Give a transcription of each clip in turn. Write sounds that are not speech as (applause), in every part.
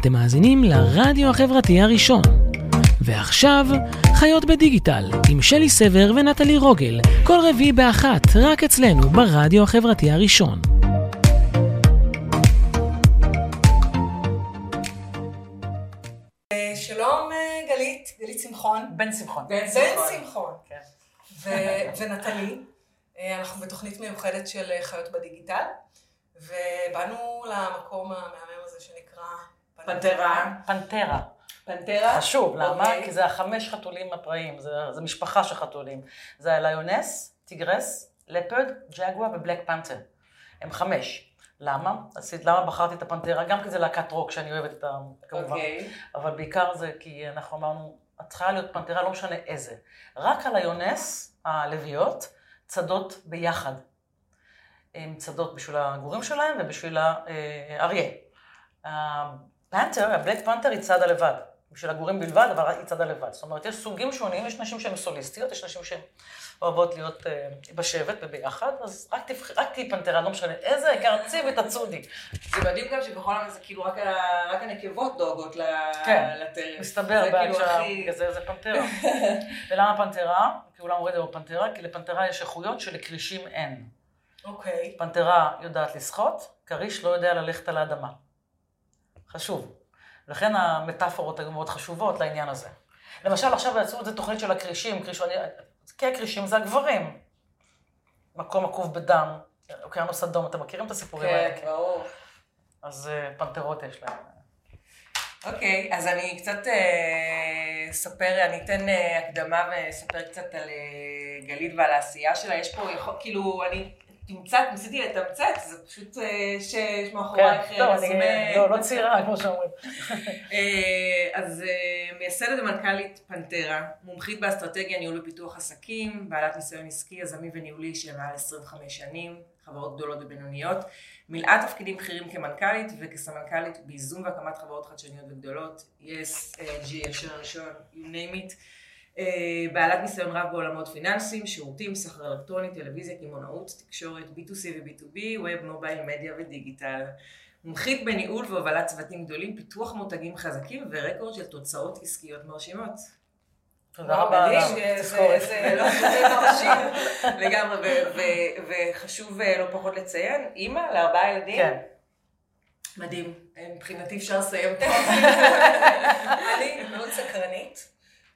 אתם מאזינים לרדיו החברתי הראשון. ועכשיו, חיות בדיגיטל, עם שלי סבר ונטלי רוגל, כל רביעי באחת, רק אצלנו, ברדיו החברתי הראשון. אה, שלום אה, גלית, גלית שמחון. בן שמחון. בן שמחון. כן. ו- (laughs) ונטלי. אה, אנחנו בתוכנית מיוחדת של חיות בדיגיטל, ובאנו למקום המהמם הזה שנקרא פנתרה. פנתרה. פנתרה? חשוב, למה? אוקיי. כי זה החמש חתולים הפראיים, זה, זה משפחה של חתולים. זה ה lions, tigers, leopard, jaguar ו black panther. הם חמש. למה? עשית, למה בחרתי את הפנתרה? גם כי זה להקת רוק שאני אוהבת את ה... כמובן. אוקיי. אבל בעיקר זה כי אנחנו אמרנו, את צריכה להיות פנתרה, לא משנה איזה. רק ה lions, הלביאות, צדות ביחד. הן צדות בשביל הגורים שלהם ובשביל האריה. הפנתר, הבלק פנתר היא צדה לבד. בשביל הגורים בלבד, אבל היא צדה לבד. זאת אומרת, יש סוגים שונים, יש נשים שהן סוליסטיות, יש נשים שהן אוהבות להיות אה, בשבט וביחד, אז רק תבח- רק תהיי פנתרה, לא משנה איזה, העיקר צי ותצודי. זה מדהים גם שבכל העולם זה כאילו רק, רק הנקבות דואגות ל- כן, לטרף. מסתבר כאילו בגלל זה זה פנתרה. (laughs) ולמה פנתרה? כי כולם אומרים את זה בפנתרה, כי לפנתרה יש איכויות שלכרישים אין. אוקיי. פנתרה יודעת לשחות, כריש לא יודע ללכת על האדמה. חשוב. לכן המטאפורות היו מאוד חשובות לעניין הזה. למשל, עכשיו יצאו את זה תוכנית של הכרישים, כריש... כי הכרישים זה הגברים. מקום עקוב בדם, אוקיינוס אדום, אתם מכירים את הסיפורים האלה? כן, ברור. אז אה, פנתרות יש להם. אוקיי, אז אני קצת אה, אספר, אני אתן אה, הקדמה ואספר קצת על גלית ועל העשייה שלה. יש פה, יכול- כאילו, אני תמצת, ניסיתי לתמצת, זה פשוט אה, שיש מאחורייך כן, טוב, אני רזומה. לא, לא צעירה, כמו שאומרים. (laughs) אה, אז אה, מייסדת ומנכ"לית פנתרה, מומחית באסטרטגיה, ניהול ופיתוח עסקים, בעלת ניסיון עסקי, יזמי וניהולי של מעל 25 שנים, חברות גדולות ובינוניות, מילאה תפקידים בכירים כמנכ"לית וכסמנכ"לית בייזום והקמת חברות חדשניות וגדולות, יס, ג'י, ישר ראשון, you name it. אה, בעלת ניסיון רב בעולמות פיננסיים, שירותים, סחר אלקטרוני, טלוויזיה, קמעונאות, תקשורת, B2C ו-B2B, ווב, מובייל, מדיה ודיגיטל. מומחית בניהול והובלת צוותים גדולים, פיתוח מותגים חזקים ורקורד של תוצאות עסקיות מרשימות. תודה רבה. מדהים, על זה- התזכורת. זה לא מרשים. (laughs) לגמרי, וחשוב אה, לא פחות לציין, אימא לארבעה ילדים. כן. מדהים. אה, מבחינתי אפשר לסיים. (laughs) אני מאוד סקרנית,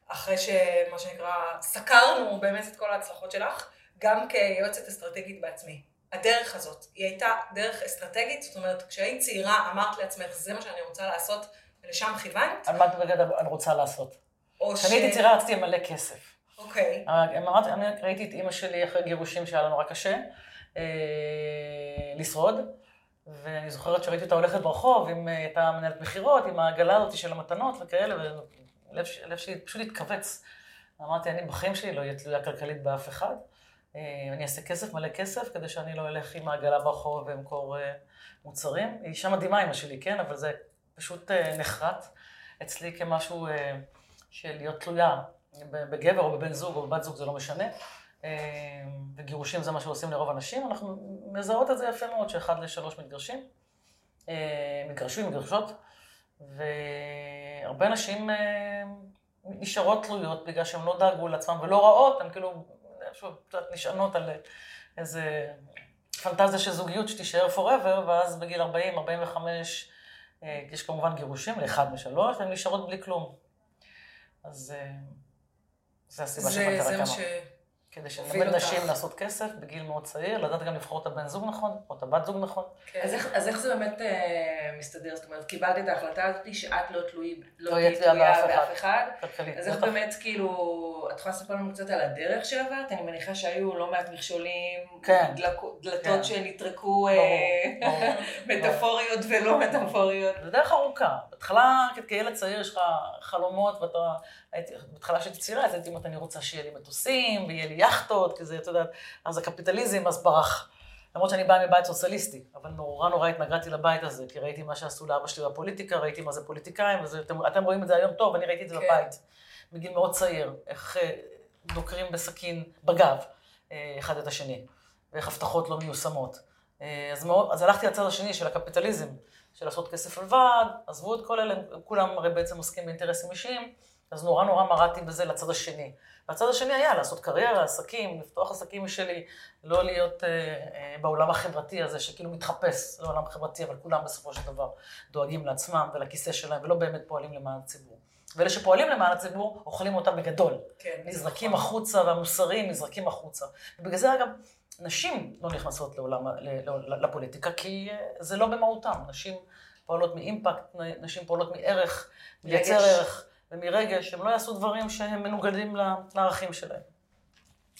אחרי שמה שנקרא, סקרנו באמת את כל ההצלחות שלך, גם כיועצת אסטרטגית בעצמי. הדרך הזאת, היא הייתה דרך אסטרטגית, זאת אומרת, כשהיית צעירה אמרת לעצמך, זה מה שאני רוצה לעשות, ולשם כיוונת, על מה את בגדול אני רוצה לעשות? או ש... כשאני הייתי צעירה רציתי מלא כסף. אוקיי, אבל אמרתי, אני ראיתי את אימא שלי אחרי גירושים שהיה לה נורא קשה אה, לשרוד, ואני זוכרת שראיתי אותה הולכת ברחוב, עם, אה, הייתה מנהלת מכירות, עם העגלה הזאת של המתנות וכאלה, והלב ש- הלב שלי פשוט התכווץ. אמרתי, אני בחיים שלי לא אהיה תלויה כלכלית באף אחד. אה, אני אעשה כסף, מלא כסף, כדי שאני לא אלך עם העגלה ברחוב ואמכור אה, מוצרים. היא אישה מדהימה, אימא שלי, כן? אבל זה פשוט אה, נחרט אצלי כמשהו של להיות תלויה בגבר או בבן זוג או בבת זוג, זה לא משנה. וגירושים זה מה שעושים לרוב הנשים. אנחנו מזהות את זה יפה מאוד, שאחד לשלוש מתגרשים. מתגרשים, מתגרשות. והרבה נשים אה, נשארות תלויות בגלל שהן לא דאגו לעצמן ולא רעות, הן כאילו, איכשהו קצת נשענות על איזה פנטזיה של זוגיות שתישאר forever, ואז בגיל 40, 45, אה, יש כמובן גירושים לאחד משלוש, והן נשארות בלי כלום. אז אה, זה הסיבה זה, שפנתרה זה מה קמה. ש... כדי שנלמד אותך. נשים לעשות כסף בגיל מאוד צעיר, לדעת גם לבחור את הבן זוג נכון, או את הבת זוג נכון. כן. אז איך- אז איך זה באמת אה, מסתדר? זאת אומרת, קיבלת את ההחלטה הזאת שאת לא תלוי, לא לא תהיי תלויה באף באף אחד. כלכלית. אז איך בטח. באמת, כאילו, את יכולה לספר לנו קצת על הדרך שעברת? אני מניחה שהיו לא מעט מכשולים, כן. כן. דלתות שנטרקו, אה. (laughs) מטאפוריות ולא מטאפוריות. זה דרך ארוכה. בהתחלה, כילד צעיר יש לך חלומות, ואתה, בהתחלה כשהייתי צעירה, אז הייתי אומרת, אני רוצה שיהיה לי מטוסים, ויהיה לי יכטות, כי זה, את יודעת, אז הקפיטליזם אז ברח. למרות שאני באה מבית סוציאליסטי, אבל נורא נורא התנגדתי לבית הזה, כי ראיתי מה שעשו לאבא שלי בפוליטיקה, ראיתי מה זה פוליטיקאים, וזה, אתם, אתם רואים את זה היום טוב, אני ראיתי את זה כן. בבית, מגיל מאוד צעיר, איך אה, דוקרים בסכין בגב אה, אחד את השני, ואיך הבטחות לא מיושמות. אה, אה, אז, מאוד, אז הלכתי לצד השני של הקפיטליזם, של לעשות כסף לבד, עזבו את כל אלה, כולם הרי בעצם עוסקים באינטרסים אישיים, אז נורא נורא מרדתי בזה לצד השני. והצד השני היה לעשות קריירה, עסקים, לפתוח עסקים משלי, לא להיות אה, אה, בעולם החברתי הזה, שכאילו מתחפש לעולם חברתי, אבל כולם בסופו של דבר דואגים לעצמם ולכיסא שלהם, ולא באמת פועלים למען הציבור. ואלה שפועלים למען הציבור, אוכלים אותם בגדול. כן, נזרקים נכון. החוצה, והמוסריים נזרקים החוצה. ובגלל זה, אגב, נשים לא נכנסות לעולם, לפוליטיקה, כי אה, זה לא במהותן. נשים פועלות מאימפקט, נשים פועלות מערך, לייצר רגש. ערך ומרגש, הם לא יעשו דברים שהם מנוגדים לערכים שלהם.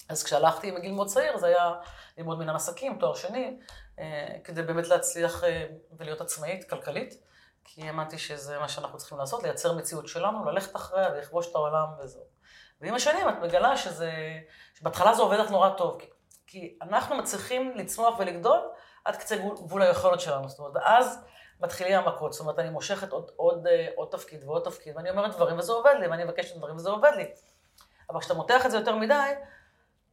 אז כשהלכתי מגיל מאוד צעיר, זה היה ללמוד מנהל עסקים, תואר שני, אה, כדי באמת להצליח אה, ולהיות עצמאית, כלכלית, כי האמנתי שזה מה שאנחנו צריכים לעשות, לייצר מציאות שלנו, ללכת אחריה ולכבוש את העולם וזהו. ועם השנים את מגלה שזה, שבהתחלה זה עובד לך נורא טוב, כי, כי אנחנו מצליחים לצמוח ולגדול עד קצה גבול, היכולות שלנו, זאת אומרת, ואז מתחילים המכות, זאת אומרת, אני מושכת עוד, עוד, אה, עוד תפקיד ועוד תפקיד, ואני אומרת דברים וזה עובד לי, ואני מבקשת דברים וזה עובד לי. אבל כשאתה מותח את זה יותר מדי,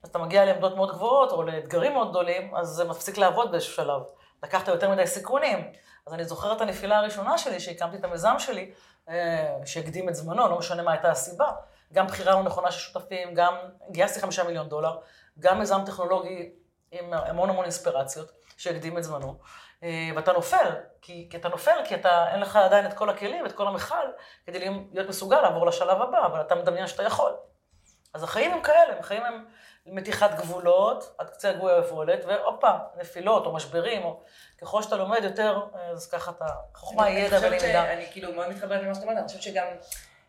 אז אתה מגיע לעמדות מאוד גבוהות, או לאתגרים מאוד גדולים, אז זה מפסיק לעבוד באיזשהו שלב. לקחת יותר מדי סיכונים. אז אני זוכרת את הנפילה הראשונה שלי, שהקמתי את המיזם שלי, אה, שהקדים את זמנו, לא משנה מה הייתה הסיבה. גם בחירה לא נכונה של שותפים, גם גייסתי חמישה מיליון דולר, גם מיזם טכנולוגי עם המון המון אינספירציות, שהקדים את זמנו. אה, ואתה נופל, כי, כי אתה נופל, כי אתה, אין לך עדיין את כל הכלים, את כל המכל, כדי להיות מסוגל לעבור לשלב הבא, אבל אתה מדמיין שאתה יכול. אז החיים הם כאלה, החיים הם מתיחת גבולות, עד קצה הגבול היכולת, והופה, נפילות או משברים, או ככל שאתה לומד יותר, אז ככה אתה, חוכמה, אני ידע ולמידה. שאני כאילו מאוד מתחברת למה שאת אומרת, אני חושבת שגם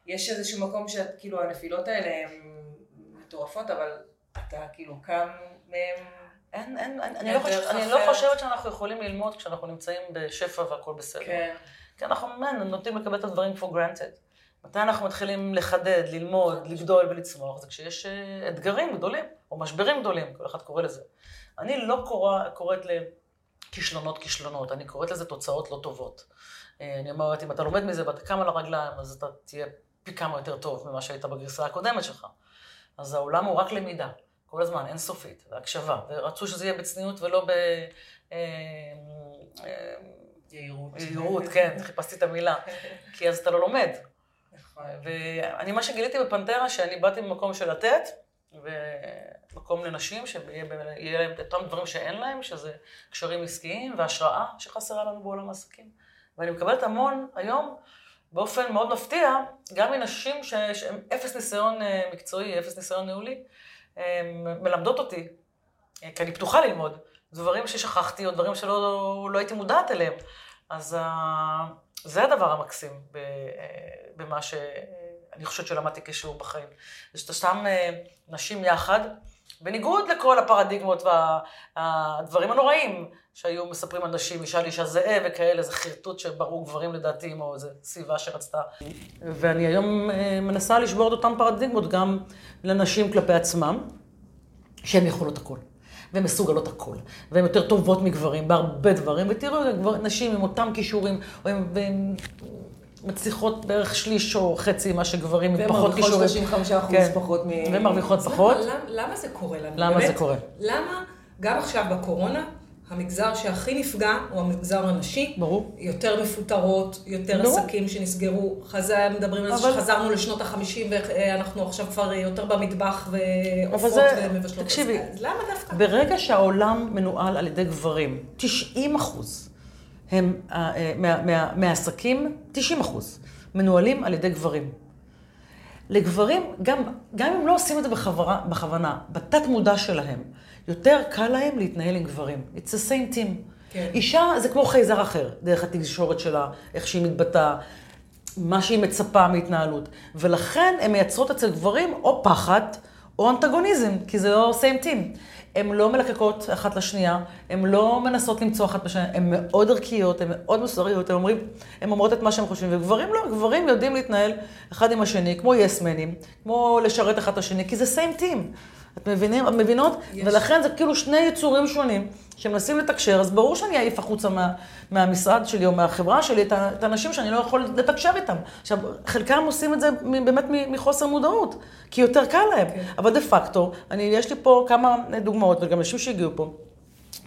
יש איזשהו מקום שכאילו הנפילות האלה הן מטורפות, אבל אתה כאילו קם מהם... אין, אין, אין, אני, לא חושבת, דרך אני לא. חושבת שאנחנו יכולים ללמוד כשאנחנו נמצאים בשפע והכל בסדר. כן. כי אנחנו man, נוטים לקבל את הדברים for granted. מתי אנחנו מתחילים לחדד, ללמוד, לגדול ולצמוח? זה כשיש אה, אתגרים גדולים, או משברים גדולים, כל אחד קורא לזה. אני לא קורא, קוראת לכישלונות כישלונות, אני קוראת לזה תוצאות לא טובות. אה, אני אומרת, אם אתה לומד מזה ואתה קם על הרגליים, אז אתה תהיה פי כמה יותר טוב ממה שהיית בגרסה הקודמת שלך. אז העולם הוא רק למידה, כל הזמן, אינסופית, והקשבה, ורצו שזה יהיה בצניעות ולא ב... אה, אה, יהירות. יהירות, כן, חיפשתי את המילה. (laughs) כי אז אתה לא לומד. נכון. ואני, מה שגיליתי בפנתרה, שאני באתי ממקום של לתת, ומקום לנשים, שיהיה יהיה להם את אותם דברים שאין להם, שזה קשרים עסקיים והשראה שחסרה לנו בעולם העסקים. ואני מקבלת המון היום, באופן מאוד מפתיע, גם מנשים ש- שהן אפס ניסיון אה, מקצועי, אפס ניסיון ניהולי, מלמדות אותי, אה, כי אני פתוחה ללמוד, דברים ששכחתי או דברים שלא לא הייתי מודעת אליהם. אז אה, זה הדבר המקסים אה, במה שאני חושבת שלמדתי כשיעור בחיים. זה שאתה שם אה, נשים יחד, בניגוד לכל הפרדיגמות והדברים הנוראים שהיו מספרים על נשים, אישה לאישה זהה וכאלה, זה חרטוט שברור גברים לדעתי, או איזו סביבה שרצתה. ואני היום אה, מנסה לשבור את אותן פרדיגמות גם לנשים כלפי עצמם, שהן יכולות הכל. והן מסוגלות הכל, והן יותר טובות מגברים בהרבה דברים, ותראו, נשים עם אותם כישורים, והן והן מצליחות בערך שליש או חצי מה שגברים עם פחות כישורים. והן מרוויחות 35 אחוז כן. פחות מ... והן מרוויחות פחות. למה, למה זה קורה לנו? למה באמת? זה קורה? למה גם עכשיו בקורונה, המגזר שהכי נפגע הוא המגזר הנשי. ברור. יותר מפוטרות, יותר ברור. עסקים שנסגרו. חזר, מדברים על זה אבל- שחזרנו לשנות החמישים ואנחנו עכשיו כבר יותר במטבח ועופות זה- ומבשלות. תקשיבי, אז למה דווקא? ברגע שהעולם מנוהל על ידי גברים, 90 אחוז הם, אה, אה, מה- מה- מהעסקים, 90 אחוז, מנוהלים על ידי גברים. לגברים, גם, גם אם לא עושים את זה בכוונה, בכוונה, בתת מודע שלהם, יותר קל להם להתנהל עם גברים. It's the same team. כן. אישה זה כמו חייזר אחר, דרך התקשורת שלה, איך שהיא מתבטאה, מה שהיא מצפה מהתנהלות. ולכן הן מייצרות אצל גברים או פחד או אנטגוניזם, כי זה לא same team. הן לא מלקקות אחת לשנייה, הן לא מנסות למצוא אחת בשנייה, הן מאוד ערכיות, הן מאוד מוסריות, הן אומרים, הן אומרות את מה שהן חושבים, וגברים לא, גברים יודעים להתנהל אחד עם השני, כמו יסמנים, כמו לשרת אחד את השני, כי זה same team. את מבינים, את מבינות? יש. ולכן זה כאילו שני יצורים שונים שמנסים לתקשר, אז ברור שאני אעיף החוצה מה, מהמשרד שלי או מהחברה שלי את, האנשים שאני לא יכול לתקשר איתם. עכשיו, חלקם עושים את זה באמת מחוסר מודעות, כי יותר קל להם. כן. אבל דה פקטו, אני, יש לי פה כמה דוגמאות, וגם אנשים שהגיעו פה.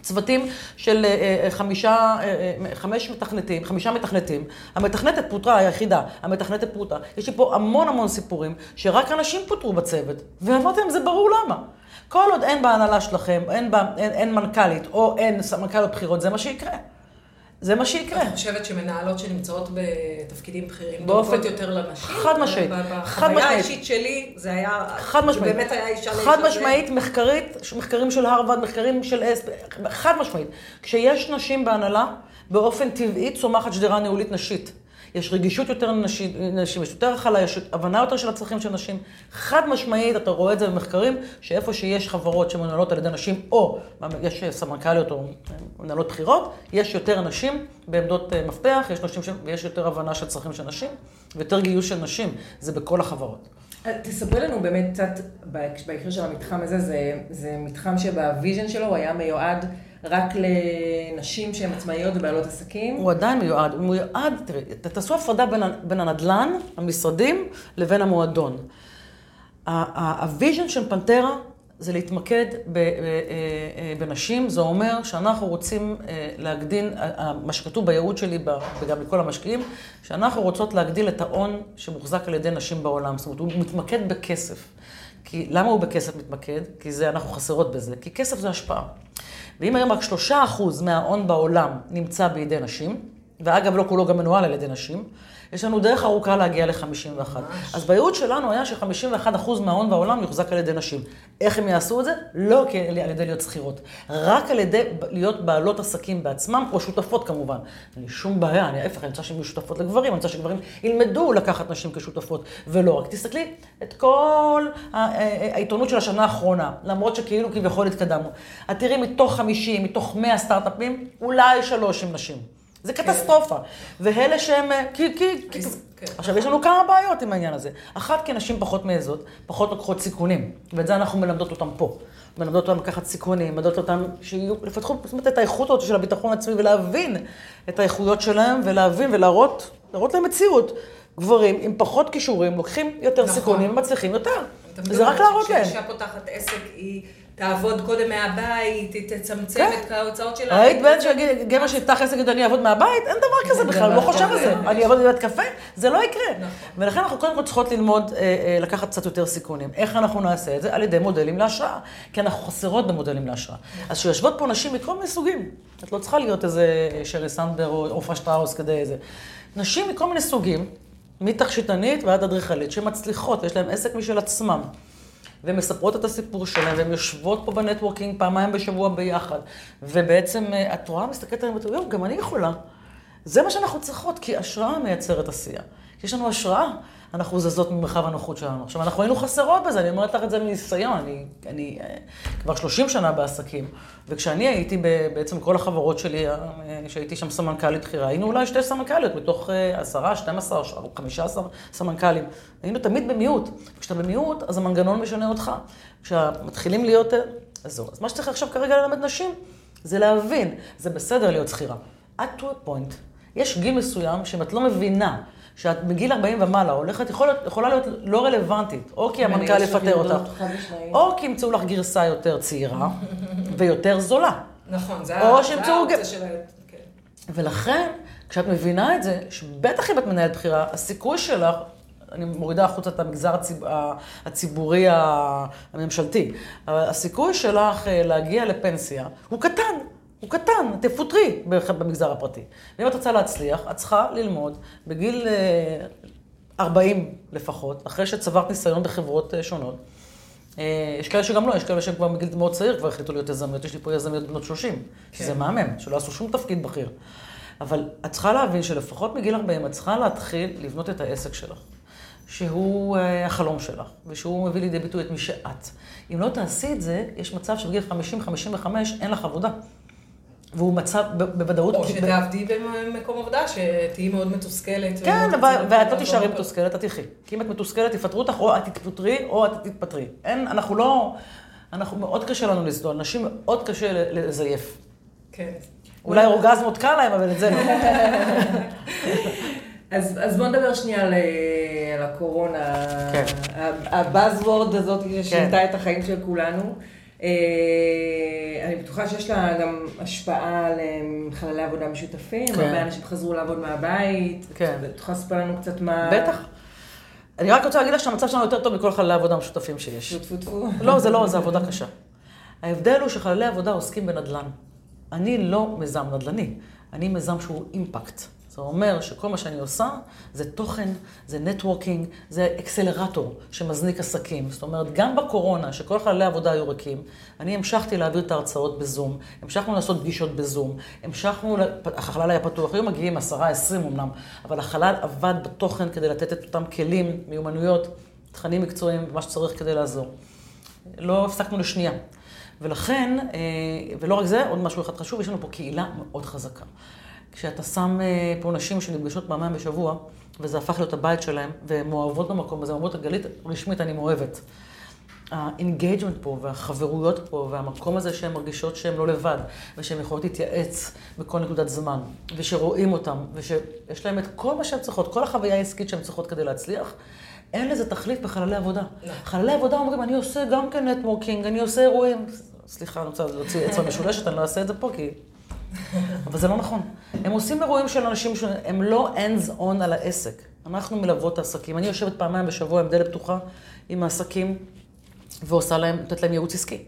צוותים של אה, אה, חמישה, אה, אה, חמש מתכנתים, חמישה מתכנתים. המתכנתת פוטרה, היחידה, המתכנתת פוטרה. יש לי פה המון המון סיפורים שרק אנשים פוטרו בצוות. ואמרתי להם, זה ברור למה. כל עוד אין בהנהלה שלכם, אין, בה, אין, אין מנכ"לית או אין סמנכ"ליות בכירות, זה מה שיקרה. זה מה שיקרה. אני חושבת שמנהלות שנמצאות בתפקידים בכירים דואגות יותר לנשים. חד משמעית. בחוויה. האישית שלי, זה היה... חד משמעית. באמת היה אישה לאיש חד. משמעית, מחקרית, מחקרים של הרווארד, מחקרים של אס, חד משמעית. כשיש נשים בהנהלה, באופן טבעי צומחת שדרה ניהולית נשית. יש רגישות יותר לנשים, נשים, יש יותר הכלה, יש הבנה יותר של הצרכים של נשים. חד משמעית, אתה רואה את זה במחקרים, שאיפה שיש חברות שמנהלות על ידי נשים, או יש סמנכ"ליות או מנהלות בכירות, יש יותר נשים בעמדות אה, מפתח, יש נשים ש... ויש יותר הבנה של צרכים של נשים, ויותר גיוס של נשים. זה בכל החברות. תספרי לנו באמת קצת, בהק- בהקשר של המתחם הזה, זה, זה מתחם שבוויז'ן שלו הוא היה מיועד רק לנשים שהן עצמאיות ובעלות עסקים. הוא עדיין מיועד, הוא מיועד, תראי, תעשו הפרדה בין, בין הנדל"ן, המשרדים, לבין המועדון. ה vision של פנתרה זה להתמקד אה, אה, בנשים, זה אומר שאנחנו רוצים אה, להגדיל, מה שכתוב בייעוד שלי וגם לכל המשקיעים, שאנחנו רוצות להגדיל את ההון שמוחזק על ידי נשים בעולם. זאת אומרת, הוא מתמקד בכסף. כי, למה הוא בכסף מתמקד? כי זה, אנחנו חסרות בזה. כי כסף זה השפעה. ואם היום רק שלושה אחוז מההון בעולם נמצא בידי נשים, ואגב, לא כולו גם מנוהל על ידי נשים, יש לנו דרך ארוכה להגיע ל-51. אז בייעוד שלנו היה ש-51% מההון בעולם יוחזק על ידי נשים. איך הם יעשו את זה? לא על ידי להיות שכירות, רק על ידי להיות בעלות עסקים בעצמם, או שותפות כמובן. אין לי שום בעיה, אני ההפך, אני רוצה שהן יהיו שותפות לגברים, אני רוצה שגברים ילמדו לקחת נשים כשותפות, ולא רק. תסתכלי את כל העיתונות של השנה האחרונה, למרות שכאילו כביכול התקדמנו. את תראי מתוך 50, מתוך 100 סטארט-אפים, אולי שלוש עם נשים. זה קטסטרופה. ואלה שהם... אה, כי, כי, כי... כן. עכשיו, יש לנו כמה בעיות עם העניין הזה. אחת, כי נשים פחות מעזות, פחות לוקחות סיכונים. ואת זה אנחנו מלמדות אותם פה. מלמדות אותם לקחת סיכונים, מלמדות אותם אומרת, את האיכות הזאת של הביטחון העצמי ולהבין את האיכויות שלהם ולהבין ולהראות, להראות להם מציאות. גברים עם פחות כישורים לוקחים יותר נכון. סיכונים ומצליחים יותר. וזה רק להראות להם. שכשאישה פותחת עסק, היא תעבוד קודם מהבית, תצמצם כן. את ההוצאות שלה. ראית בן שיגיד, גבר שיפתח עסק יגיד, אני אעבוד מהבית? אין דבר כזה בכלל, הוא לא חושב על. זה. אני אעבוד בבית קפה? זה לא יקרה. נכון. ולכן אנחנו קודם כל צריכות ללמוד, אה, אה, לקחת קצת יותר סיכונים. איך אנחנו נעשה את זה? על ידי מודלים להשראה. כי אנחנו חסרות במודלים להשראה. אז כשיושבות פה נשים מכל מיני סוגים, את לא צריכה להיות איזה שריל סנדברג או עופרה שטראוס כדי איזה. נשים מכל מיני סוגים, מתכשיטנית ועד אדריכלית, שמצליחות, יש להן עסק משל עצמם. והן מספרות את הסיפור שלהן, והן יושבות פה ב networking פעמיים בשבוע ביחד. ובעצם, אה, את רואה, מסתכלת עליהם ואומרת, יואו, גם אני יכולה. זה מה שאנחנו צריכות, כי השראה מייצרת עשייה. כשיש לנו השראה, אנחנו זזות ממרחב הנוחות שלנו. עכשיו, אנחנו היינו חסרות בזה, אני אומרת לך את זה מניסיון. אני, אני אה, כבר 30 שנה בעסקים, וכשאני הייתי בעצם כל החברות שלי, אה, שהייתי שם סמנכ"לית בכירה, היינו אולי שתי סמנכ"ליות מתוך אה, 10, 12, 15 סמנכ"לים. היינו תמיד במיעוט. כשאתה במיעוט, אז המנגנון משנה אותך. כשמתחילים להיות... אה, אז זהו. אז מה שצריך עכשיו כרגע ללמד נשים, זה להבין, זה בסדר להיות שכירה. עד to a point, יש גיל מסוים שאם את לא מבינה שאת בגיל 40 ומעלה הולכת, יכול יכולה להיות לא רלוונטית, או כי המנכ"ל יפטר אותך. או כי ימצאו לך גרסה יותר צעירה (laughs) ויותר זולה. נכון, זה האופציה של ה... כן. ולכן, כשאת מבינה את זה, שבטח אם את מנהלת בחירה, הסיכוי שלך, אני מורידה החוצה את המגזר הציב... הציבורי הממשלתי, אבל הסיכוי שלך אה, להגיע לפנסיה הוא קטן. הוא קטן, תפוטרי במגזר הפרטי. ואם את רוצה להצליח, את צריכה ללמוד בגיל אה, 40 לפחות, אחרי שצברת ניסיון בחברות אה, שונות. אה, יש כאלה שגם לא, יש כאלה שהם כבר מגיל מאוד צעיר כבר החליטו להיות יזמיות. יש לי פה יזמיות בנות 30, שזה מהמם, שלא עשו שום תפקיד בכיר. אבל את צריכה להבין שלפחות מגיל 40 את צריכה להתחיל לבנות את העסק שלך, שהוא אה, החלום שלך, ושהוא מביא לידי ביטוי את מי שאת. אם לא תעשי את זה, יש מצב שבגיל 50-55 אין לך עבודה. והוא מצב ב- בוודאות... או שתעבדי במקום עבודה, שתהיי מאוד מתוסכלת. כן, ואת לא תישארי מתוסכלת, את תלכי. כי אם את מתוסכלת, יפטרו אותך, או את תתפטרי, או את תתפטרי. אין, אנחנו לא... אנחנו, מאוד קשה לנו לסדול. נשים מאוד קשה לזייף. כן. אולי אורגזמות קל להם, אבל את זה לא. (laughs) אז, אז בוא נדבר שנייה על, אה, על הקורונה, כן. הבאזוורד הזאת ששינתה את החיים של כולנו. אה, אני בטוחה שיש לה גם השפעה על אה, חללי עבודה משותפים, כן. הרבה אנשים חזרו לעבוד מהבית. כן. את יכולה לספר לנו קצת מה... בטח. אני רק רוצה להגיד לך שהמצב שלנו יותר טוב מכל חללי העבודה המשותפים שיש. טפו טפו טפו. לא, זה לא, זה עבודה קשה. ההבדל הוא שחללי עבודה עוסקים בנדל"ן. אני לא מיזם נדל"ני, אני מיזם שהוא impact. זה אומר שכל מה שאני עושה זה תוכן, זה networking, זה אקסלרטור שמזניק עסקים. זאת אומרת, גם בקורונה, שכל חללי העבודה היו ריקים, אני המשכתי להעביר את ההרצאות בזום, המשכנו לעשות פגישות בזום, המשכנו, החלל היה פתוח, היו מגיעים עשרה, עשרים אמנם, אבל החלל עבד בתוכן כדי לתת את אותם כלים, מיומנויות, תכנים מקצועיים, מה שצריך כדי לעזור. לא הפסקנו לשנייה. ולכן, אה, ולא רק זה, עוד משהו אחד חשוב, יש לנו פה קהילה מאוד חזקה. כשאתה שם אה, פה נשים שנפגשות פעמיים בשבוע, וזה הפך להיות הבית שלהן, והן מאוהבות במקום הזה, אומרות, גלית, רשמית אני מאוהבת. ה engagement פה, והחברויות פה, והמקום הזה שהן מרגישות שהן לא לבד, ושהן יכולות להתייעץ בכל נקודת זמן, ושרואים אותן, ושיש להן את כל מה שהן צריכות, כל החוויה העסקית שהן צריכות כדי להצליח, אין לזה תחליף בחללי עבודה. חללי עבודה אומרים, אני עושה גם כן נטוורקינג, אני עושה אירועים. סליחה, אני רוצה להוציא אצבע משולשת, אני לא אעשה את זה פה, כי... אבל זה לא נכון. הם עושים אירועים של אנשים שהם לא hands on על העסק. אנחנו מלוות את העסקים. אני יושבת פעמיים בשבוע עם דלת פתוחה עם העסקים, ועושה להם, נותנת להם ייעוץ עסקי.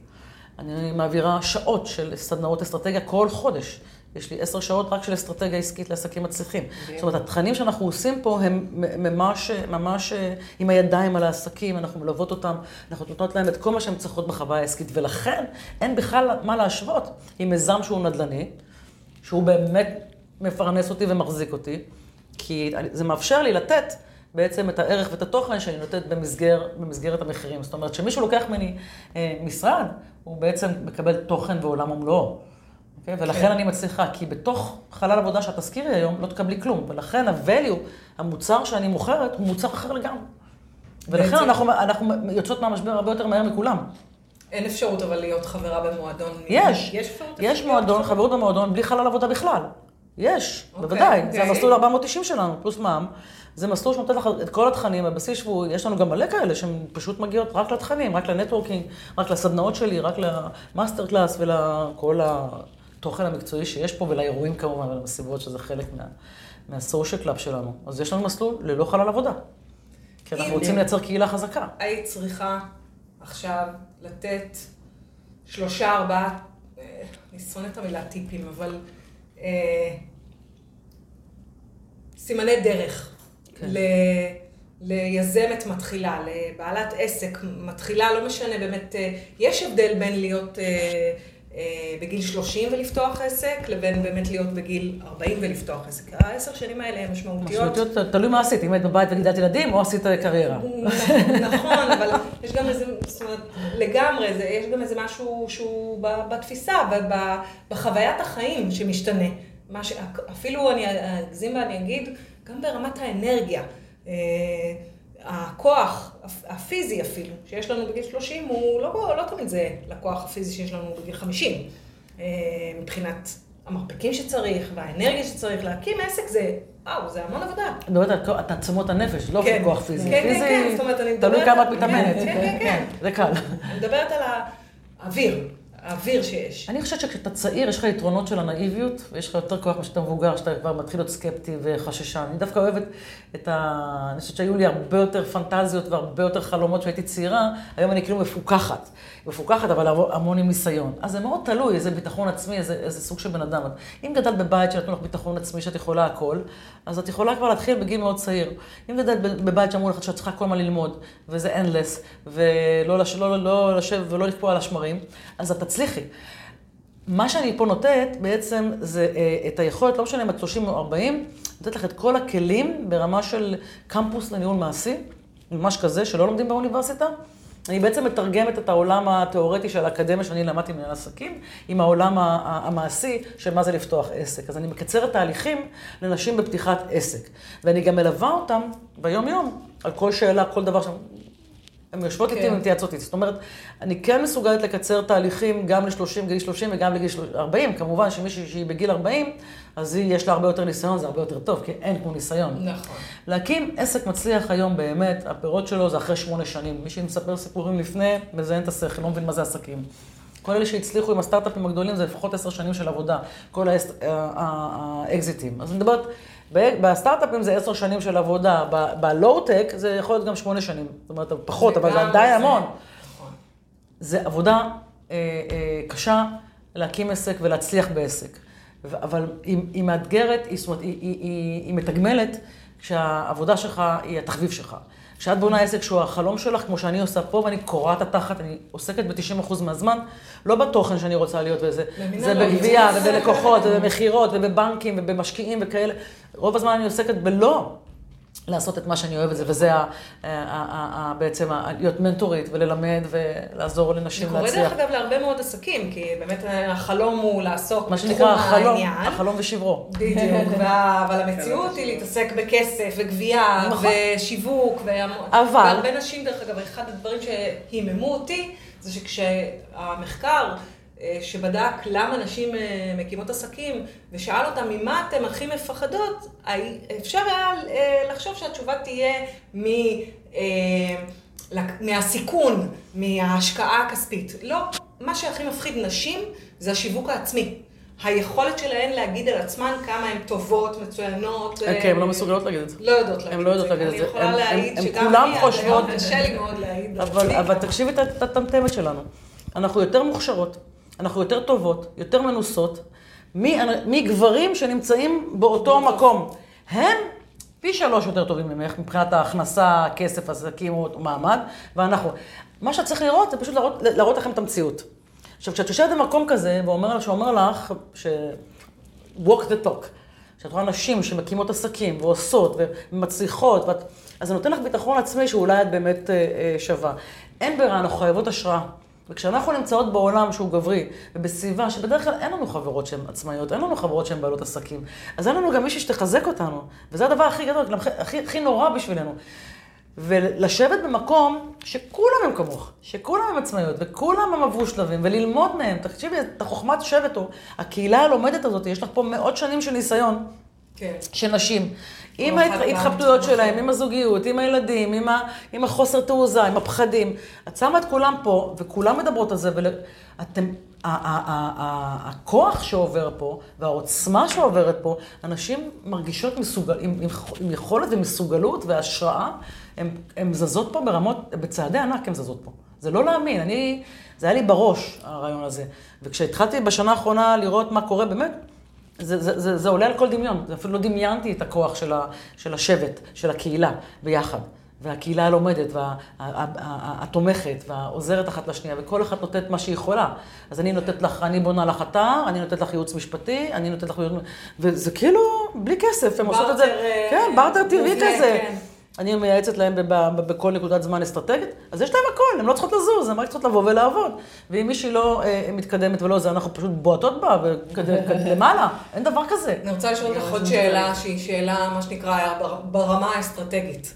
אני מעבירה שעות של סדנאות אסטרטגיה כל חודש. יש לי עשר שעות רק של אסטרטגיה עסקית לעסקים מצליחים. זאת אומרת, התכנים שאנחנו עושים פה הם ממש, ממש עם הידיים על העסקים, אנחנו מלוות אותם, אנחנו נותנות להם את כל מה שהן צריכות בחוויה העסקית, ולכן אין בכלל מה להשוות עם מיזם שהוא נדל"ני, שהוא באמת מפרנס אותי ומחזיק אותי, כי זה מאפשר לי לתת בעצם את הערך ואת התוכן שאני נותנת במסגר, במסגרת המחירים. זאת אומרת, כשמישהו לוקח ממני אה, משרד, הוא בעצם מקבל תוכן ועולם ומלואו. Okay? ולכן כן. אני מצליחה, כי בתוך חלל עבודה שאת תזכירי היום, לא תקבלי כלום. ולכן ה-value, המוצר שאני מוכרת, הוא מוצר אחר לגמרי. ולכן אנחנו, אנחנו יוצאות מהמשבר הרבה יותר מהר מכולם. אין אפשרות אבל להיות חברה במועדון. יש. יש אפשרות? יש מועדון, חברות במועדון, בלי חלל עבודה בכלל. יש, okay, בוודאי. Okay. זה המסלול 490 שלנו, פלוס מע"מ. זה מסלול שנותן לך את כל התכנים, הבסיס שבועי, יש לנו גם מלא כאלה שהן פשוט מגיעות רק לתכנים, רק ל networking, רק לסדנאות שלי, רק ל master class ולכל התוכן המקצועי שיש פה, ולאירועים כמובן, ולמסיבות, שזה חלק מה, מה social club שלנו. אז יש לנו מסלול ללא חלל עבודה. כי אנחנו רוצים לייצר קהילה חזקה. היית צריכה עכשיו לתת שלושה, ארבעה, אה, אני שונאת את המילה טיפים, אבל אה, סימני דרך. כן. ל... ליזמת מתחילה, לבעלת עסק מתחילה, לא משנה באמת, אה, יש הבדל בין להיות אה, בגיל 30 ולפתוח עסק, לבין באמת להיות בגיל 40 ולפתוח עסק. העשר שנים האלה הן משמעותיות. משמעותיות, תלוי מה עשית, אם היית בבית וגידלת ילדים, או עשית קריירה. נכון, אבל יש גם איזה, זאת אומרת, לגמרי, יש גם איזה משהו שהוא בתפיסה, בחוויית החיים שמשתנה. אפילו אני אגזים ואני אגיד, גם ברמת האנרגיה. הכוח הפיזי אפילו, שיש לנו בגיל 30, הוא לא, לא תמיד זה לכוח הפיזי שיש לנו בגיל 50. אה, מבחינת המרפקים שצריך, והאנרגיה שצריך להקים עסק זה, וואו, זה המון עבודה. את מדברת על תעצמות הנפש, לא כן, כוח פיזי. כן, פיזי, כן, כן, זאת אומרת, אני מדברת... תלוי כמה את מתאמנת. כן, כן, כן. זה קל. אני מדברת על האוויר. האוויר שיש. אני חושבת שכשאתה צעיר, יש לך יתרונות של הנאיביות, ויש לך יותר כוח כשאתה מבוגר, שאתה כבר מתחיל להיות סקפטי וחששן. אני דווקא אוהבת את ה... אני חושבת שהיו לי הרבה יותר פנטזיות והרבה יותר חלומות כשהייתי צעירה, היום אני כאילו מפוקחת. מפוקחת, אבל המון עם ניסיון. אז זה מאוד תלוי, איזה ביטחון עצמי, איזה, איזה סוג של בן אדם. אם גדלת בבית שנתנו לך ביטחון עצמי, שאת יכולה הכל, אז את יכולה כבר להתחיל בגיל מאוד צעיר. אם גדלת בבית שאמרו לך שאת צריכה כל הזמן ללמוד, וזה endless, ולא לש, לא, לא לשב ולא לקפוא על השמרים, אז את תצליחי. מה שאני פה נותנת בעצם זה אה, את היכולת, לא משנה אם את 30 או 40, לתת לך את כל הכלים ברמה של קמפוס לניהול מעשי, ממש כזה, שלא לומדים באוניברסיטה. אני בעצם מתרגמת את העולם התיאורטי של האקדמיה שאני למדתי מנהל עסקים, עם העולם המעשי של מה זה לפתוח עסק. אז אני מקצרת תהליכים לנשים בפתיחת עסק. ואני גם מלווה אותם ביום-יום על כל שאלה, כל דבר שם. הן יושבות איתי ומתייעצות איתי. זאת אומרת, אני כן מסוגלת לקצר תהליכים גם ל-30, גיל 30 וגם לגיל 40. כמובן שמישהי שהיא בגיל 40, אז היא, יש לה הרבה יותר ניסיון, זה הרבה יותר טוב, כי אין כמו ניסיון. נכון. להקים עסק מצליח היום באמת, הפירות שלו זה אחרי שמונה שנים. מי שמספר סיפורים לפני, מזיין את השכל, לא מבין מה זה עסקים. כל אלה שהצליחו עם הסטארט-אפים הגדולים זה לפחות עשר שנים של עבודה, כל האקזיטים. אז אני מדברת, בסטארט-אפים זה עשר שנים של עבודה, בלואו-טק זה יכול להיות גם שמונה שנים. זאת אומרת, פחות, אבל זה עדיין המון. נכון. זה עבודה אה, אה, קשה להקים עסק ולהצליח בעסק. אבל היא, היא מאתגרת, היא, זאת אומרת, היא, היא, היא, היא מתגמלת כשהעבודה שלך היא התחביב שלך. כשאת בונה עסק שהוא החלום שלך, כמו שאני עושה פה, ואני קורעת התחת, אני עוסקת ב-90% מהזמן, לא בתוכן שאני רוצה להיות בזה. זה במנהלות. בגבייה, ובלקוחות, ובמכירות, ובבנקים, ובמשקיעים וכאלה. רוב הזמן אני עוסקת בלא לעשות את מה שאני אוהבת, וזה ה, ה, ה, ה, ה, בעצם ה, להיות מנטורית וללמד ולעזור זה לנשים קורה להצליח. דרך אגב להרבה מאוד עסקים, כי באמת החלום הוא לעסוק מה שנקרא בתחום החלום, העניין. החלום ושברו. בדיוק, (laughs) וה- אבל המציאות היא להתעסק בכסף וגבייה נכון. ושיווק, אבל- והרבה נשים, דרך אגב, אחד הדברים שהיממו אותי, זה שכשהמחקר שבדק למה נשים אה, מקימות עסקים, ושאל אותם ממה אתן הכי מפחדות, אפשר היה אה, לחשוב שהתשובה תהיה מ... אה, מהסיכון, מההשקעה הכספית. לא, מה שהכי מפחיד נשים זה השיווק העצמי. היכולת שלהן להגיד על עצמן כמה הן טובות, מצוינות. כן, הן לא מסוגלות להגיד את זה. לא יודעות להגיד הן לא יודעות להגיד את אני זה. יכולה הן- להעיד הן שגם אני, חושבות- קשה לי מאוד להעיד אבל. אבל תקשיבי את- את הטמטמת שלנו. אנחנו יותר מוכשרות, אנחנו יותר טובות, יותר מנוסות, מגברים שנמצאים באותו מקום. הם פי שלוש יותר טובים ממך מבחינת ההכנסה, כסף, עסקים או מעמד, ואנחנו. מה שאת צריך לראות זה פשוט להראות, להראות לכם את המציאות. עכשיו, כשאת יושבת במקום כזה, ואומר, שאומר לך, ש... walk the talk, שאת רואה נשים שמקימות עסקים ועושות ומצליחות, ואת... אז זה נותן לך ביטחון עצמי שאולי את באמת אה, אה, שווה. אין ברירה, אנחנו חייבות השראה. וכשאנחנו נמצאות בעולם שהוא גברי, ובסביבה שבדרך כלל אין לנו חברות שהן עצמאיות, אין לנו חברות שהן בעלות עסקים, אז אין לנו גם מישהי שתחזק אותנו. וזה הדבר הכי גדול, הכי, הכי, נורא בשבילנו. ולשבת במקום שכולם הם כמוך, שכולם הם עצמאיות, וכולם הם עברו שלבים, וללמוד מהם. תקשיבי, את החוכמת שבת, או הקהילה הלומדת הזאת, יש לך פה מאות שנים של ניסיון. כן. של נשים. עם אחד ההתחבטויות גם שלהם. עם הזוגיות, עם הילדים, עם, ה, עם החוסר תעוזה, עם הפחדים. את שמה את כולם פה, וכולם מדברות על זה, ואתם... הכוח שעובר פה, והעוצמה שעוברת פה, אנשים מרגישות מסוגל, עם, עם, עם יכולת ומסוגלות והשראה, הן זזות פה ברמות, בצעדי ענק הן זזות פה. זה לא להאמין, אני, זה היה לי בראש, הרעיון הזה. וכשהתחלתי בשנה האחרונה לראות מה קורה, באמת, זה, זה, זה, זה עולה על כל דמיון, זה אפילו לא דמיינתי את הכוח של, ה, של השבט, של הקהילה, ביחד. והקהילה הלומדת, והתומכת, והעוזרת אחת לשנייה, וכל אחת נותנת מה שהיא יכולה. אז אני נותנת לך, אני בונה לך אתר, אני נותנת לך ייעוץ משפטי, אני נותנת לך ייעוץ... וזה כאילו, בלי כסף, הן עושות את זה... אה, כן, בארטר טבעי כזה. כן. אני מייעצת להם בכל נקודת זמן אסטרטגית, אז יש להם הכל, הן לא צריכות לזוז, הן רק צריכות לבוא ולעבוד. ואם מישהי לא אה, מתקדמת ולא זה, אנחנו פשוט בועטות בה (laughs) למעלה, אין דבר כזה. אני רוצה לשאול אותך עוד שאלה שהיא שאלה, מה שנקרא, בר- ברמה האסטרטגית.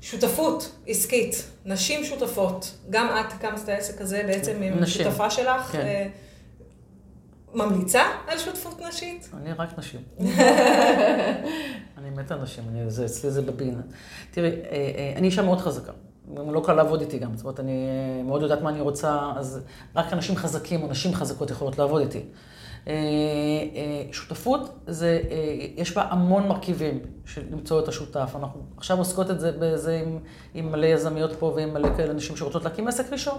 שותפות עסקית, נשים שותפות. גם את הקמת את העסק הזה בעצם עם. שותפה שלך. כן. ממליצה על שותפות נשית? אני רק נשים. אני מת על נשים, אני, זה, אצלי זה בבין. תראי, אה, אה, אני אישה מאוד חזקה. לא קל לעבוד איתי גם. זאת אומרת, אני אה, מאוד יודעת מה אני רוצה, אז רק אנשים חזקים או נשים חזקות יכולות לעבוד איתי. שותפות, זה, יש בה המון מרכיבים של למצוא את השותף. אנחנו עכשיו עוסקות את זה בזה עם, עם מלא יזמיות פה ועם מלא כאלה נשים שרוצות להקים עסק ראשון.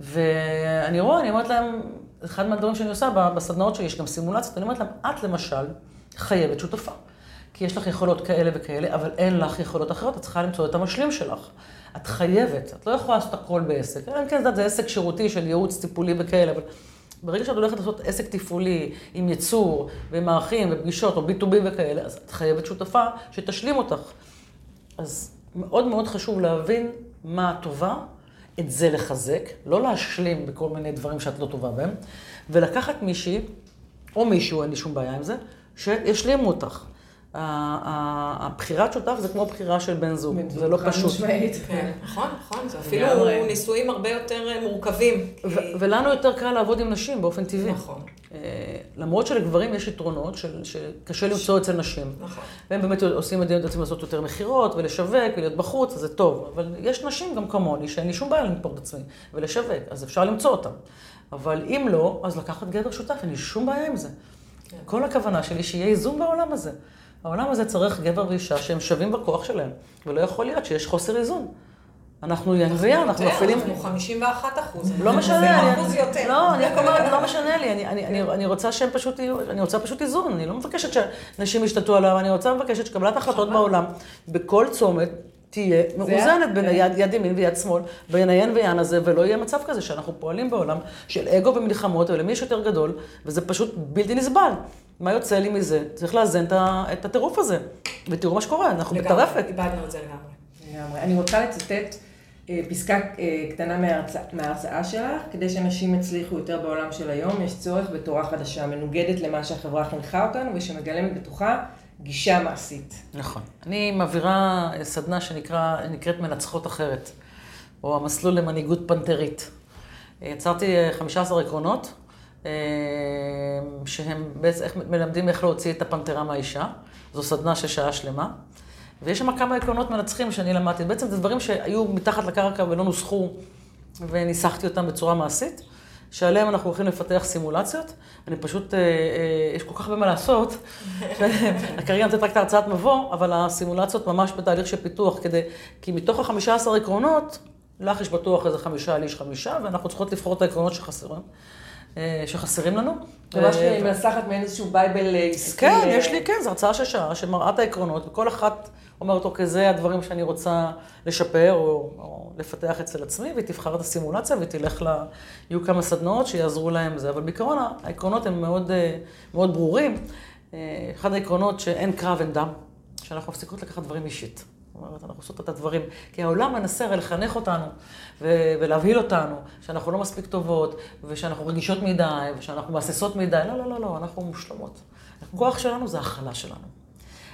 ואני רואה, אני אומרת להם, אחד מהדברים שאני עושה בסדנאות שלי, יש גם סימולציות, אני אומרת להם, את למשל חייבת שותפה. כי יש לך יכולות כאלה וכאלה, אבל אין לך יכולות אחרות, את צריכה למצוא את המשלים שלך. את חייבת, את לא יכולה לעשות הכל בעסק. אלא אם כן, זה עסק שירותי של ייעוץ טיפולי וכאלה, אבל ברגע שאת הולכת לעשות עסק תפעולי עם ייצור ועם מערכים ופגישות או B2B וכאלה, אז את חייבת שותפה שתשלים אותך. אז מאוד מאוד חשוב להבין מה הטובה, את זה לחזק, לא להשלים בכל מיני דברים שאת לא טובה בהם, ולקחת מישהי, או מישהו, אין לי שום בעיה עם זה, שישלימו אותך. הבחירת שותף זה כמו בחירה של בן זוג, זה לא פשוט. משמעית. כן, נכון, נכון. זה אפילו. נישואים הרבה יותר אה, מורכבים. ולנו יותר קל לעבוד עם נשים באופן טבעי. נכון. אה, למרות שלגברים יש יתרונות של, שקשה למצוא אצל נשים. נכון. והם באמת עושים את עצמם לעשות יותר מכירות ולשווק ולהיות בחוץ, אז זה טוב. אבל יש נשים גם כמוני שאין לי שום בעיה למכור את עצמי ולשווק, אז אפשר למצוא אותן. אבל אם לא, אז לקחת גבר שותף, אין לי שום בעיה עם זה. כל הכוונה שלי שיהיה איזון בעולם הזה. העולם הזה צריך גבר ואישה שהם שווים בכוח שלהם, ולא יכול להיות שיש חוסר איזון. אנחנו וין, אנחנו מפעילים... אנחנו 51 אחוז. לא משנה, אחוז יותר. לא, אני רק אומרת, לא משנה לי, אני, רוצה שהם פשוט יהיו, אני רוצה פשוט איזון, אני לא מבקשת שאנשים ישתתו עליו, אני רוצה מבקשת שקבלת החלטות בעולם, בכל צומת, תהיה מאוזנת בין יד, יד ימין ויד שמאל, בין היין ויין הזה, ולא יהיה מצב כזה שאנחנו פועלים בעולם של אגו ומלחמות, ולמי יש יותר גדול, וזה פשוט בלתי נסבל. מה יוצא לי מזה? צריך לאזן את הטירוף הזה. ותראו מה שקורה, אנחנו בטרפת. איבדנו את זה לגמרי. לגמרי. אני רוצה לצטט אה, פסקה אה, קטנה מההרצאה, מההרצאה שלך, כדי שאנשים יצליחו יותר בעולם של היום, יש צורך בתורה חדשה, מנוגדת למה שהחברה חינכה אותנו, ושמגלמת בתוכה גישה מעשית. נכון. אני מעבירה סדנה שנקראת מנצחות אחרת, או המסלול למנהיגות פנתרית. יצרתי 15 עקרונות, שהם בעצם איך מלמדים איך להוציא את הפנתרה מהאישה. זו סדנה של שעה שלמה. ויש שם כמה עקרונות מנצחים שאני למדתי. בעצם זה דברים שהיו מתחת לקרקע ולא נוסחו, וניסחתי אותם בצורה מעשית, שעליהם אנחנו הולכים לפתח סימולציות. אני פשוט, אה, אה, יש כל כך הרבה מה לעשות, (laughs) כרגע נותנת רק את ההרצאת מבוא, אבל הסימולציות ממש בתהליך של פיתוח, כדי, כי מתוך החמישה עשר עקרונות, לך יש בטוח איזה חמישה, לי יש חמישה, ואנחנו צריכות לבחור את העקרונות שחסרים. שחסרים לנו. ממש מנסחת מעין איזשהו בייבל עסקי. כן, יש לי, כן, זו הרצאה של שעה שמראה את העקרונות, וכל אחת אומרת, אוקיי, זה הדברים שאני רוצה לשפר או, או לפתח אצל עצמי, והיא תבחר את הסימולציה ותלך ל... יהיו כמה סדנאות שיעזרו להם זה. אבל בעיקרון העקרונות הם מאוד, מאוד ברורים. אחד העקרונות שאין קרב, אין דם, שאנחנו מפסיקות לקחת דברים אישית. זאת אומרת, אנחנו עושות את הדברים. כי העולם מנסה הרי לחנך אותנו ולהבהיל אותנו, שאנחנו לא מספיק טובות, ושאנחנו רגישות מדי, ושאנחנו מהססות מדי. לא, לא, לא, לא, אנחנו מושלמות. הכוח שלנו זה הכלה שלנו.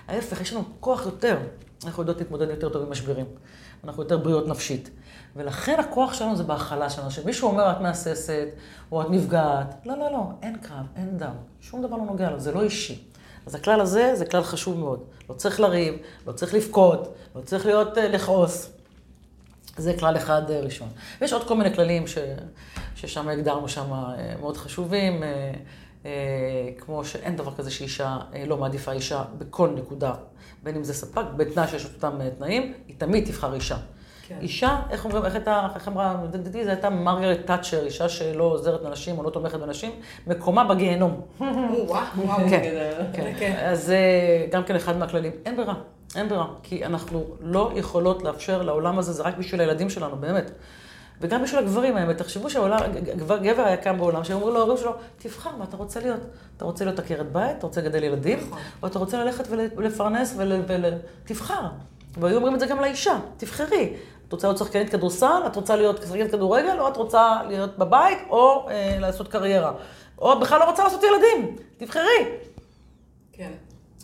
ההפך, יש לנו כוח יותר. אנחנו יודעות להתמודד יותר טוב עם משברים. אנחנו יותר בריאות נפשית. ולכן הכוח שלנו זה בהכלה שלנו. כשמישהו אומר, את מהססת, או את נפגעת, לא, לא, לא, אין קרב, אין דם. שום דבר לא נוגע לו, זה לא אישי. אז הכלל הזה זה כלל חשוב מאוד. לא צריך לריב, לא צריך לבכות, לא צריך להיות, לכעוס. זה כלל אחד ראשון. ויש עוד כל מיני כללים ש, ששם הגדרנו שם מאוד חשובים, כמו שאין דבר כזה שאישה לא מעדיפה אישה בכל נקודה, בין אם זה ספק, בתנאי שיש אותם תנאים, היא תמיד תבחר אישה. כן. אישה, איך אומרים, איך הייתה, איך אמרה, לדעתי זו הייתה מרגרט תאצ'ר, אישה שלא עוזרת לנשים או לא תומכת בנשים, מקומה בגיהנום. (laughs) וואו, וואו, כן, כן. אז זה גם כן אחד מהכללים. אין ברירה, אין ברירה, כי אנחנו לא יכולות לאפשר לעולם הזה, זה רק בשביל הילדים שלנו, באמת. וגם בשביל הגברים, האמת, תחשבו שהעולם, גבר היה קם בעולם, שהם אומרים להורים שלו, תבחר מה אתה רוצה להיות. אתה רוצה להיות עקרת בית, אתה רוצה לגדל ילדים, או אתה רוצה ללכת ולפרנס ותבחר. והיו אומרים את זה גם לאישה, תבחרי. את רוצה להיות שחקנית כדורסל, את רוצה להיות שחקנית כדורגל, או את רוצה להיות בבית, או אה, לעשות קריירה. או בכלל לא רוצה לעשות ילדים, תבחרי. כן.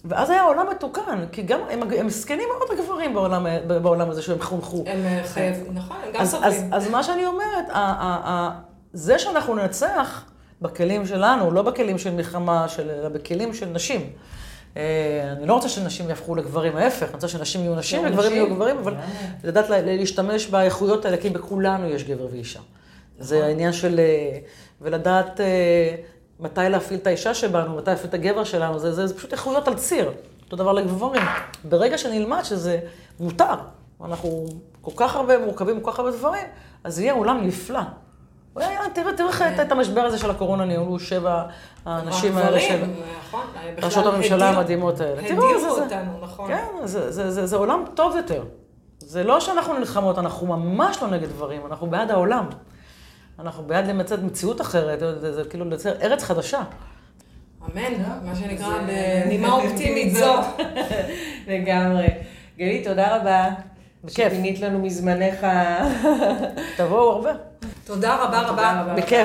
ואז היה עולם מתוקן, כי גם, הם, הם זקנים מאוד הגברים בעולם, בעולם הזה שהם חונכו. הם חייבים, נכון, הם גם אז, סובלים. אז, אז מה שאני אומרת, ה, ה, ה, זה שאנחנו ננצח בכלים שלנו, לא בכלים של מלחמה, של, אלא בכלים של נשים. אני לא רוצה שנשים יהפכו לגברים, ההפך, אני רוצה שנשים יהיו נשים וגברים יהיו גברים, אבל לדעת להשתמש באיכויות האלה, כי בכולנו יש גבר ואישה. זה העניין של, ולדעת מתי להפעיל את האישה שבנו, מתי להפעיל את הגבר שלנו, זה, זה, זה פשוט איכויות על ציר. אותו דבר לגברים. ברגע שנלמד שזה מותר, אנחנו כל כך הרבה מורכבים, כל כך הרבה דברים, אז יהיה עולם נפלא. תראה, תראה את המשבר הזה של הקורונה, ניהלו שבע האנשים האלה של... נכון, ראשות הממשלה המדהימות האלה. הדירו אותנו, נכון. כן, זה עולם טוב יותר. זה לא שאנחנו נלחמות, אנחנו ממש לא נגד דברים, אנחנו בעד העולם. אנחנו בעד למצוא מציאות אחרת, זה כאילו לייצר ארץ חדשה. אמן, מה שנקרא בנימה אופטימית זו. (laughs) לגמרי. גלית, תודה רבה. בכיף. שפינית לנו מזמנך. תבואו הרבה. תודה רבה רבה. בכיף.